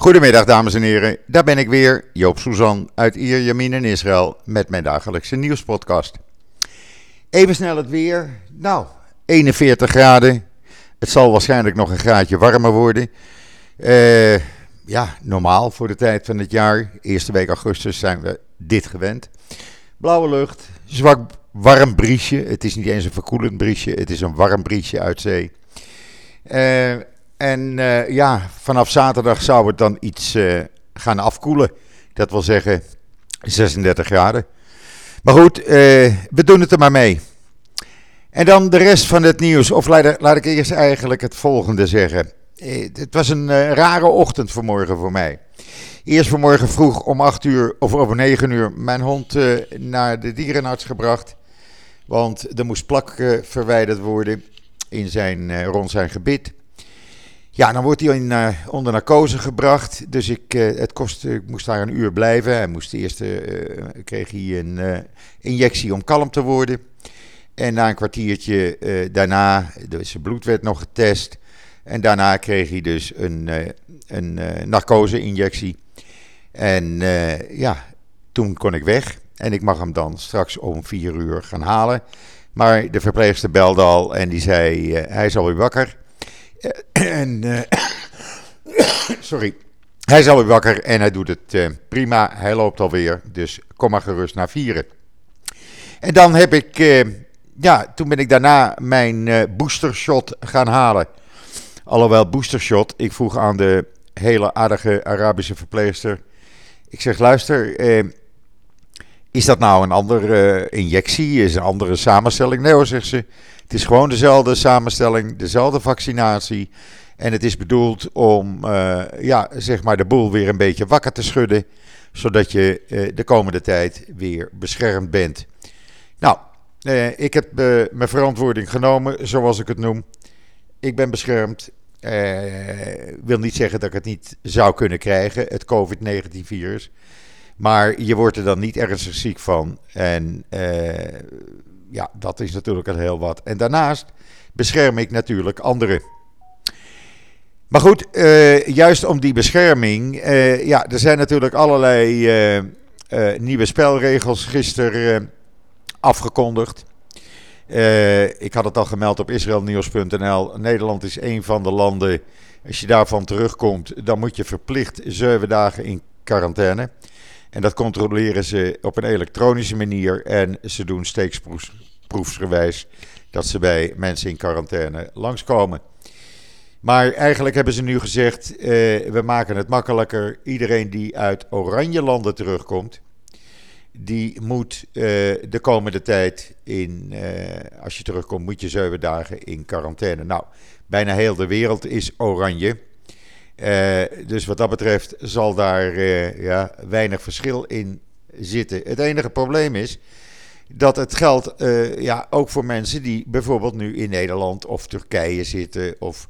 Goedemiddag dames en heren, daar ben ik weer, Joop Suzan uit Ierjemien in Israël met mijn dagelijkse nieuwspodcast. Even snel het weer, nou 41 graden, het zal waarschijnlijk nog een graadje warmer worden. Uh, ja, normaal voor de tijd van het jaar, eerste week augustus zijn we dit gewend. Blauwe lucht, zwak warm briesje, het is niet eens een verkoelend briesje, het is een warm briesje uit zee. Uh, en uh, ja, vanaf zaterdag zou het dan iets uh, gaan afkoelen. Dat wil zeggen 36 graden. Maar goed, uh, we doen het er maar mee. En dan de rest van het nieuws. Of laat, laat ik eerst eigenlijk het volgende zeggen. het was een rare ochtend vanmorgen voor mij. Eerst vanmorgen vroeg om 8 uur of om 9 uur mijn hond naar de dierenarts gebracht. Want er moest plak verwijderd worden in zijn, rond zijn gebit. Ja, dan wordt hij in, uh, onder narcose gebracht. Dus ik, uh, het kost, ik moest daar een uur blijven. Hij moest eerst, uh, kreeg hij een injectie om kalm te worden. En na een kwartiertje daarna, dus zijn bloed werd nog getest. En daarna kreeg hij dus een, een narcose-injectie. En ja, toen kon ik weg. En ik mag hem dan straks om vier uur gaan halen. Maar de verpleegster belde al en die zei, hij is alweer wakker. En, uh, sorry. Hij is alweer wakker en hij doet het uh, prima. Hij loopt alweer, dus kom maar gerust naar vieren. En dan heb ik, uh, ja, toen ben ik daarna mijn boostershot gaan halen. Alhoewel boostershot, ik vroeg aan de hele aardige Arabische verpleegster. Ik zeg, luister, is dat nou een andere injectie? Is een andere samenstelling? Nee hoor, zegt ze. Het is gewoon dezelfde samenstelling, dezelfde vaccinatie. En het is bedoeld om uh, ja, zeg maar de boel weer een beetje wakker te schudden. Zodat je uh, de komende tijd weer beschermd bent. Nou, uh, ik heb mijn verantwoording genomen, zoals ik het noem. Ik ben beschermd. wil niet zeggen dat ik het niet zou kunnen krijgen, het COVID-19-virus. Maar je wordt er dan niet ernstig ziek van. En ja, dat is natuurlijk al heel wat. En daarnaast bescherm ik natuurlijk anderen. Maar goed, uh, juist om die bescherming. Uh, ja, er zijn natuurlijk allerlei uh, nieuwe spelregels gisteren afgekondigd. ik had het al gemeld op israelnieuws.nl. Nederland is een van de landen. Als je daarvan terugkomt, dan moet je verplicht zeven dagen in quarantaine. En dat controleren ze op een elektronische manier. En ze doen steeksproefsgewijs dat ze bij mensen in quarantaine langskomen. Maar eigenlijk hebben ze nu gezegd: uh, we maken het makkelijker. Iedereen die uit oranje landen terugkomt, die moet uh, de komende tijd in, uh, als je terugkomt, moet je zeven dagen in quarantaine. Nou, bijna heel de wereld is oranje. Uh, dus wat dat betreft zal daar uh, ja, weinig verschil in zitten. Het enige probleem is dat het geldt uh, ja, ook voor mensen die bijvoorbeeld nu in Nederland of Turkije zitten of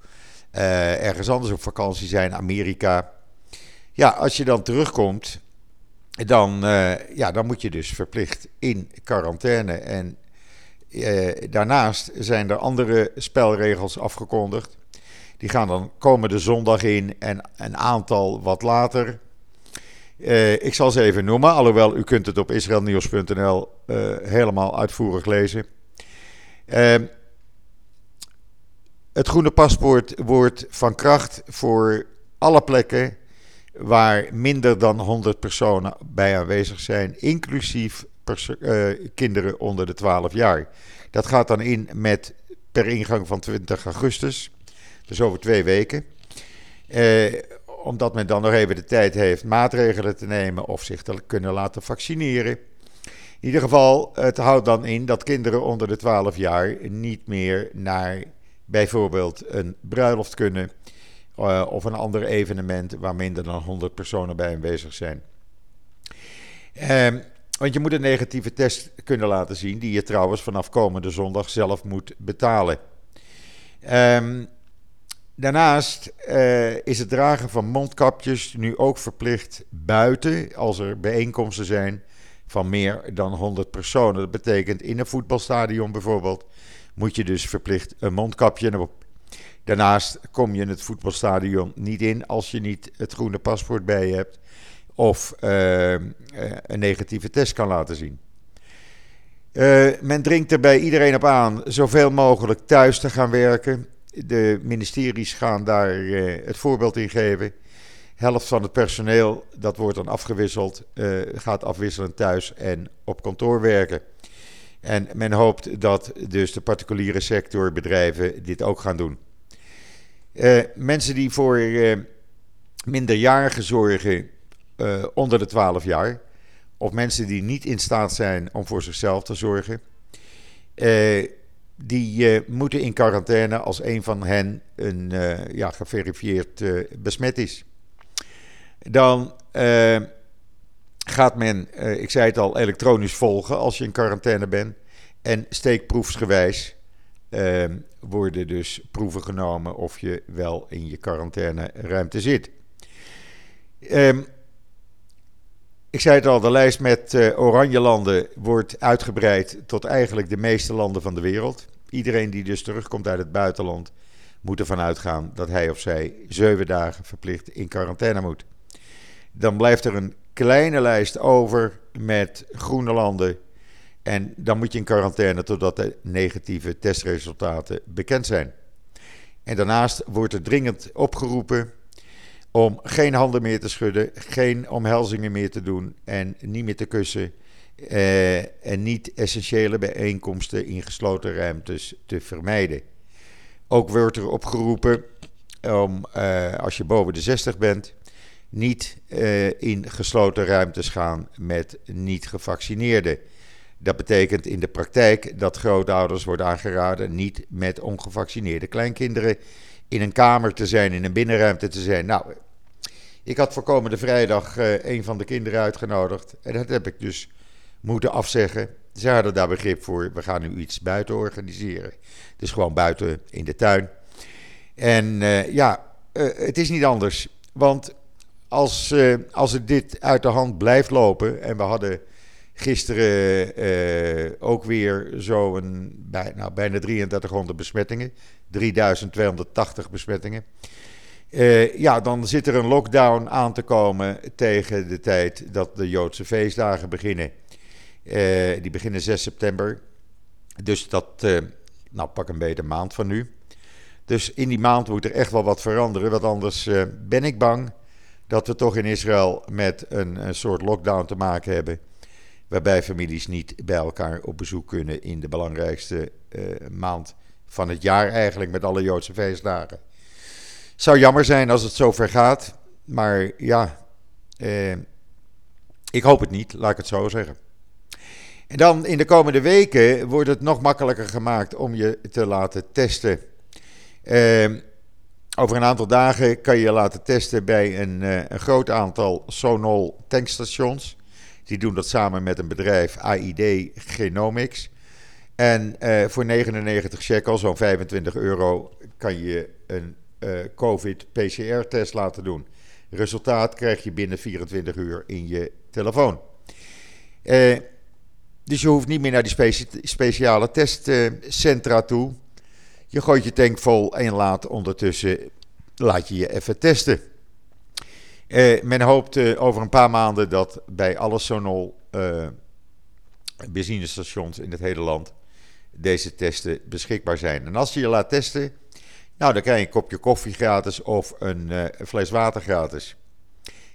ergens anders op vakantie zijn, Amerika. Ja, als je dan terugkomt, dan, ja, dan moet je dus verplicht in quarantaine. En daarnaast zijn er andere spelregels afgekondigd. Die gaan dan komende zondag in en een aantal wat later. Uh, ik zal ze even noemen, alhoewel u kunt het op israelnieuws.nl uh, helemaal uitvoerig lezen. Uh, het groene paspoort wordt van kracht voor alle plekken waar minder dan 100 personen bij aanwezig zijn, inclusief kinderen onder de 12 jaar. Dat gaat dan in met per ingang van 20 augustus. Dus over twee weken. Eh, omdat men dan nog even de tijd heeft maatregelen te nemen of zich te kunnen laten vaccineren. In ieder geval, het houdt dan in dat kinderen onder de 12 jaar niet meer naar bijvoorbeeld een bruiloft kunnen. Uh, of een ander evenement waar minder dan 100 personen bij aanwezig zijn. Uh, want je moet een negatieve test kunnen laten zien, die je trouwens vanaf komende zondag zelf moet betalen. Um, Daarnaast uh, is het dragen van mondkapjes nu ook verplicht buiten als er bijeenkomsten zijn van meer dan 100 personen. Dat betekent in een voetbalstadion bijvoorbeeld moet je dus verplicht een mondkapje op. Daarnaast kom je het voetbalstadion niet in als je niet het groene paspoort bij je hebt of uh, een negatieve test kan laten zien. Men dringt er bij iedereen op aan zoveel mogelijk thuis te gaan werken. De ministeries gaan daar uh, het voorbeeld in geven. Helft van het personeel, dat wordt dan afgewisseld, gaat afwisselend thuis en op kantoor werken. En men hoopt dat dus de particuliere sector, bedrijven, dit ook gaan doen. mensen die voor minderjarigen zorgen uh, onder de 12 jaar. Of mensen die niet in staat zijn om voor zichzelf te zorgen. Die uh, moeten in quarantaine als een van hen een ja, geverifieerd besmet is. Dan gaat men, ik zei het al, elektronisch volgen als je in quarantaine bent. En steekproefsgewijs worden dus proeven genomen of je wel in je quarantaineruimte zit. Um, ik zei het al, de lijst met uh, oranje landen wordt uitgebreid tot eigenlijk de meeste landen van de wereld. Iedereen die dus terugkomt uit het buitenland moet ervan uitgaan dat hij of zij zeven dagen verplicht in quarantaine moet. Dan blijft er een kleine lijst over met groene landen. En dan moet je in quarantaine totdat de negatieve testresultaten bekend zijn. En daarnaast wordt er dringend opgeroepen om geen handen meer te schudden, geen omhelzingen meer te doen en niet meer te kussen. Uh, en niet essentiële bijeenkomsten in gesloten ruimtes te vermijden. Ook wordt er opgeroepen om, uh, als je boven de 60 bent, niet uh, in gesloten ruimtes gaan met niet gevaccineerden. Dat betekent in de praktijk dat grootouders worden aangeraden niet met ongevaccineerde kleinkinderen in een kamer te zijn, in een binnenruimte te zijn. Nou, ik had voor komende vrijdag uh, een van de kinderen uitgenodigd. En dat heb ik dus moeten afzeggen. Ze hadden daar begrip voor. We gaan nu iets buiten organiseren. Dus gewoon buiten in de tuin. En uh, ja, uh, het is niet anders. Want als, als het dit uit de hand blijft lopen. En we hadden gisteren ook weer zo'n bij, nou, bijna 3300 besmettingen. 3280 besmettingen. Uh, ja, dan zit er een lockdown aan te komen tegen de tijd dat de Joodse feestdagen beginnen. Uh, die beginnen 6 september. Dus dat, nou pak een beter maand van nu. Dus in die maand moet er echt wel wat veranderen. Want anders ben ik bang dat we toch in Israël met een, een soort lockdown te maken hebben. Waarbij families niet bij elkaar op bezoek kunnen in de belangrijkste maand van het jaar eigenlijk met alle Joodse feestdagen zou jammer zijn als het zo ver gaat. Maar ja, eh, ik hoop het niet, laat ik het zo zeggen. En dan in de komende weken wordt het nog makkelijker gemaakt om je te laten testen. Eh, over een aantal dagen kan je je laten testen bij een, een groot aantal Sonol tankstations. Die doen dat samen met een bedrijf AID Genomics. En uh, voor 99 shekel, zo'n 25 euro, kan je een uh, COVID-PCR-test laten doen. Resultaat krijg je binnen 24 uur in je telefoon. Uh, dus je hoeft niet meer naar die speci speciale testcentra toe. Je gooit je tank vol en laat ondertussen laat je je even testen. Uh, men hoopt uh, over een paar maanden dat bij alle Sonol uh, benzinestations in het hele land deze testen beschikbaar zijn. En als je je laat testen, nou, dan krijg je een kopje koffie gratis of een, uh, fles water gratis.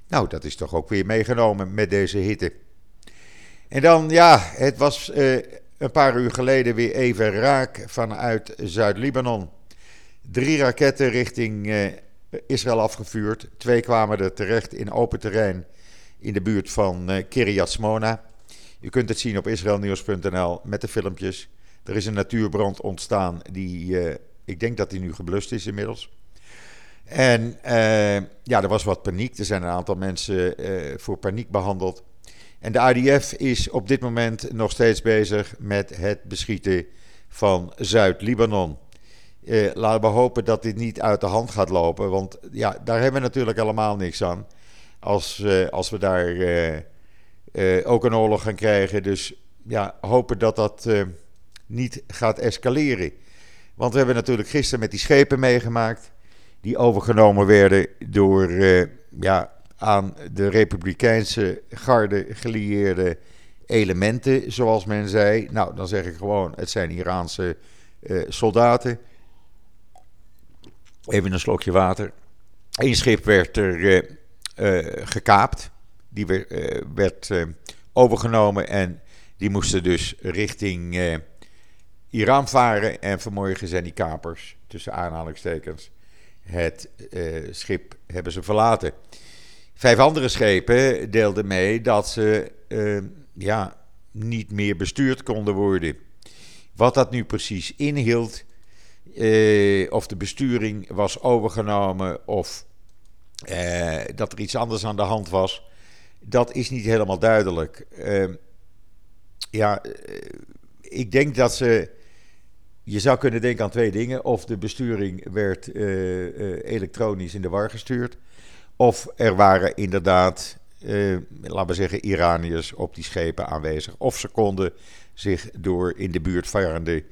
Nou, dat is toch ook weer meegenomen met deze hitte. En dan, ja, het was een paar uur geleden weer even raak vanuit Zuid-Libanon. Drie raketten richting Israël afgevuurd. Twee kwamen er terecht in open terrein in de buurt van uh, Kiryat Smona. U kunt het zien op israelnieuws.nl met de filmpjes. Er is een natuurbrand ontstaan die ik denk dat hij nu geblust is inmiddels. En ja, er was wat paniek. Er zijn een aantal mensen voor paniek behandeld. En de IDF is op dit moment nog steeds bezig met het beschieten van Zuid-Libanon. Uh, laten we hopen dat dit niet uit de hand gaat lopen. Want ja, daar hebben we natuurlijk helemaal niks aan. Als, als we daar ook een oorlog gaan krijgen. Dus ja, hopen dat dat niet gaat escaleren. Want we hebben natuurlijk gisteren met die schepen meegemaakt. Die overgenomen werden door ja, aan de Republikeinse garde gelieerde elementen, zoals men zei. Nou, dan zeg ik gewoon: het zijn Iraanse soldaten. Even een slokje water. Eén schip werd er gekaapt. Die werd overgenomen en die moesten dus richting Iran varen. En vanmorgen zijn die kapers, tussen aanhalingstekens, het schip hebben ze verlaten. Vijf andere schepen deelden mee dat ze ja, niet meer bestuurd konden worden. Wat dat nu precies inhield, of de besturing was overgenomen of dat er iets anders aan de hand was, dat is niet helemaal duidelijk. Uh, ja, eh, ik denk dat ze. Je zou kunnen denken aan twee dingen. Of de besturing werd elektronisch in de war gestuurd. Of er waren inderdaad, laten we zeggen, Iraniërs op die schepen aanwezig. Of ze konden zich door in de buurt varende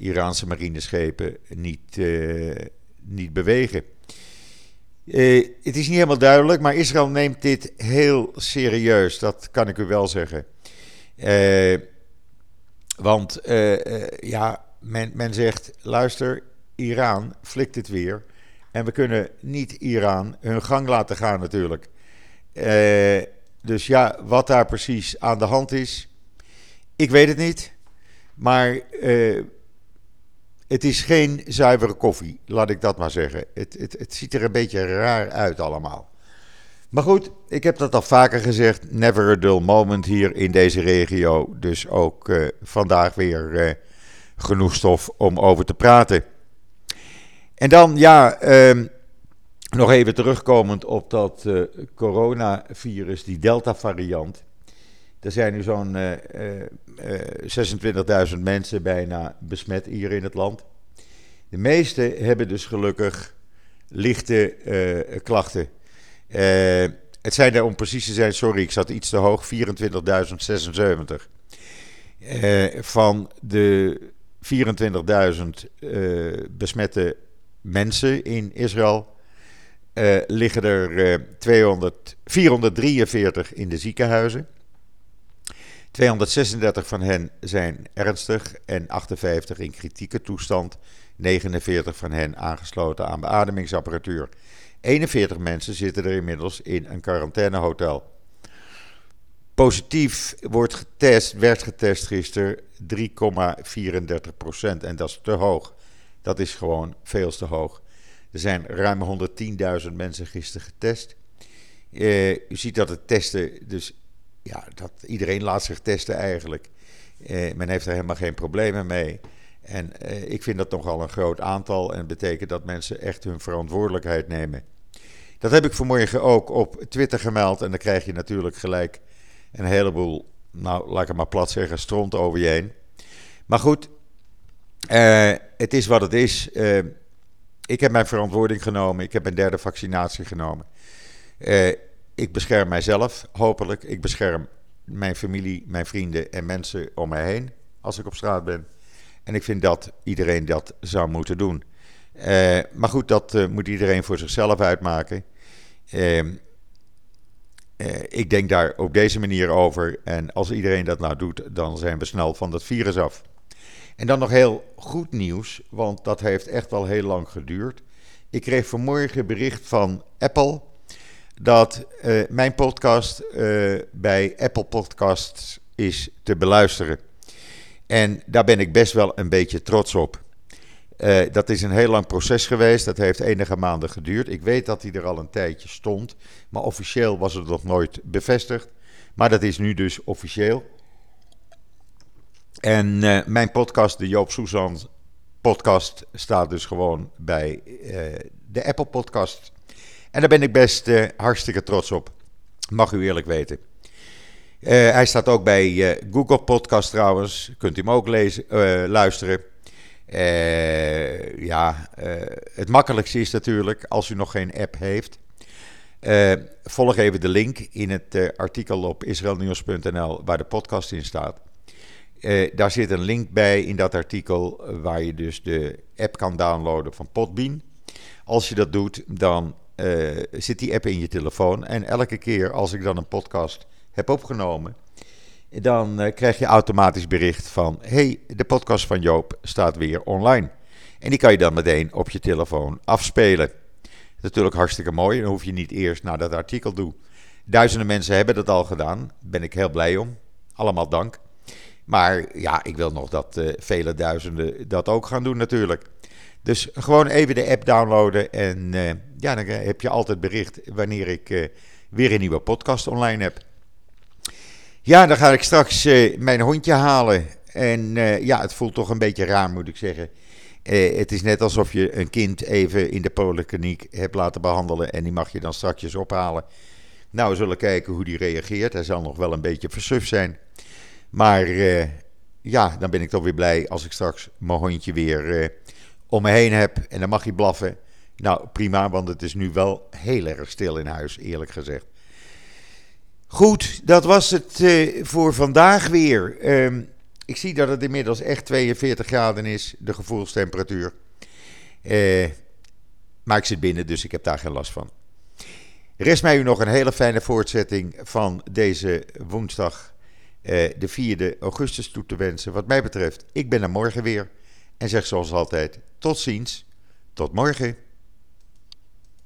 Iraanse marineschepen niet, niet bewegen. het is niet helemaal duidelijk, maar Israël neemt dit heel serieus. Dat kan ik u wel zeggen. Uh, want ja, men, men zegt: luister, Iran flikt het weer. En we kunnen niet Iran hun gang laten gaan, natuurlijk. Dus ja, wat daar precies aan de hand is, ik weet het niet. Maar het is geen zuivere koffie, laat ik dat maar zeggen. Het, het, het ziet er een beetje raar uit allemaal. Maar goed, ik heb dat al vaker gezegd. Never a dull moment hier in deze regio. Dus ook uh, vandaag weer uh, genoeg stof om over te praten. En dan, ja, uh, nog even terugkomend op dat uh, coronavirus, die Delta-variant. Er zijn nu zo'n 26.000 mensen bijna besmet hier in het land. De meeste hebben dus gelukkig lichte klachten. Uh, het zijn er om precies te zijn, sorry, ik zat iets te hoog, 24.076. Uh, eh, van de 24.000 uh, eh, besmette mensen in Israël liggen er 200, 443 in de ziekenhuizen. 236 van hen zijn ernstig en 58 in kritieke toestand. 49 van hen aangesloten aan beademingsapparatuur. 41 mensen zitten er inmiddels in een quarantainehotel. Positief wordt getest, werd getest gisteren 3,34 procent. En dat is te hoog. Dat is gewoon veel te hoog. Er zijn ruim 110.000 mensen gisteren getest. Uh, u ziet dat het testen, dus ja, dat iedereen laat zich testen eigenlijk. Uh, men heeft er helemaal geen problemen mee. En uh, ik vind dat nogal een groot aantal en betekent dat mensen echt hun verantwoordelijkheid nemen. Dat heb ik vanmorgen ook op Twitter gemeld en dan krijg je natuurlijk gelijk een heleboel, nou laat ik het maar plat zeggen, stront over je heen. Maar goed, uh, het is wat het is. Ik heb mijn verantwoording genomen, ik heb mijn derde vaccinatie genomen. Ik bescherm mijzelf, hopelijk. Ik bescherm mijn familie, mijn vrienden en mensen om mij heen als ik op straat ben. En ik vind dat iedereen dat zou moeten doen. Uh, maar goed, dat uh, moet iedereen voor zichzelf uitmaken. Uh, ik denk daar op deze manier over. En als iedereen dat nou doet, dan zijn we snel van dat virus af. En dan nog heel goed nieuws, want dat heeft echt wel heel lang geduurd. Ik kreeg vanmorgen bericht van Apple dat mijn podcast bij Apple Podcasts is te beluisteren. En daar ben ik best wel een beetje trots op. Uh, dat is een heel lang proces geweest. Dat heeft enige maanden geduurd. Ik weet dat hij er al een tijdje stond. Maar officieel was het nog nooit bevestigd. Maar dat is nu dus officieel. En mijn podcast, de Joop Susan podcast, staat dus gewoon bij de Apple Podcast. En daar ben ik best hartstikke trots op. Mag u eerlijk weten. Uh, hij staat ook bij uh, Google Podcast trouwens. Kunt u hem ook lezen, luisteren. ja, het makkelijkste is natuurlijk als u nog geen app heeft. volg even de link in het artikel op israelnieuws.nl waar de podcast in staat. Daar zit een link bij in dat artikel waar je dus de app kan downloaden van Podbean. Als je dat doet, dan uh, zit die app in je telefoon. En elke keer als ik dan een podcast heb opgenomen, dan uh, krijg je automatisch bericht van: hey, de podcast van Joop staat weer online. En die kan je dan meteen op je telefoon afspelen. Natuurlijk hartstikke mooi. Dan hoef je niet eerst naar dat artikel toe. Duizenden mensen hebben dat al gedaan. Daar ben ik heel blij om. Allemaal dank. Maar ja, ik wil nog dat uh, vele duizenden dat ook gaan doen natuurlijk. Dus gewoon even de app downloaden en ja, dan heb je altijd bericht wanneer ik uh, weer een nieuwe podcast online heb. Ja, dan ga ik straks mijn hondje halen. En ja, het voelt toch een beetje raar moet ik zeggen. het is net alsof je een kind even in de polykliniek hebt laten behandelen en die mag je dan straks ophalen. Nou, we zullen kijken hoe die reageert. Hij zal nog wel een beetje versuf zijn. Maar ja, dan ben ik toch weer blij als ik straks mijn hondje weer om me heen heb. En dan mag hij blaffen. Nou, prima, want het is nu wel heel erg stil in huis, eerlijk gezegd. Goed, dat was het uh, voor vandaag weer. Um, ik zie dat het inmiddels echt 42 graden is, de gevoelstemperatuur. maar ik zit binnen, dus ik heb daar geen last van. Rest mij u nog een hele fijne voortzetting van deze woensdag, eh, de 4e augustus, toe te wensen. Wat mij betreft, ik ben er morgen weer. En zeg zoals altijd, tot ziens, tot morgen.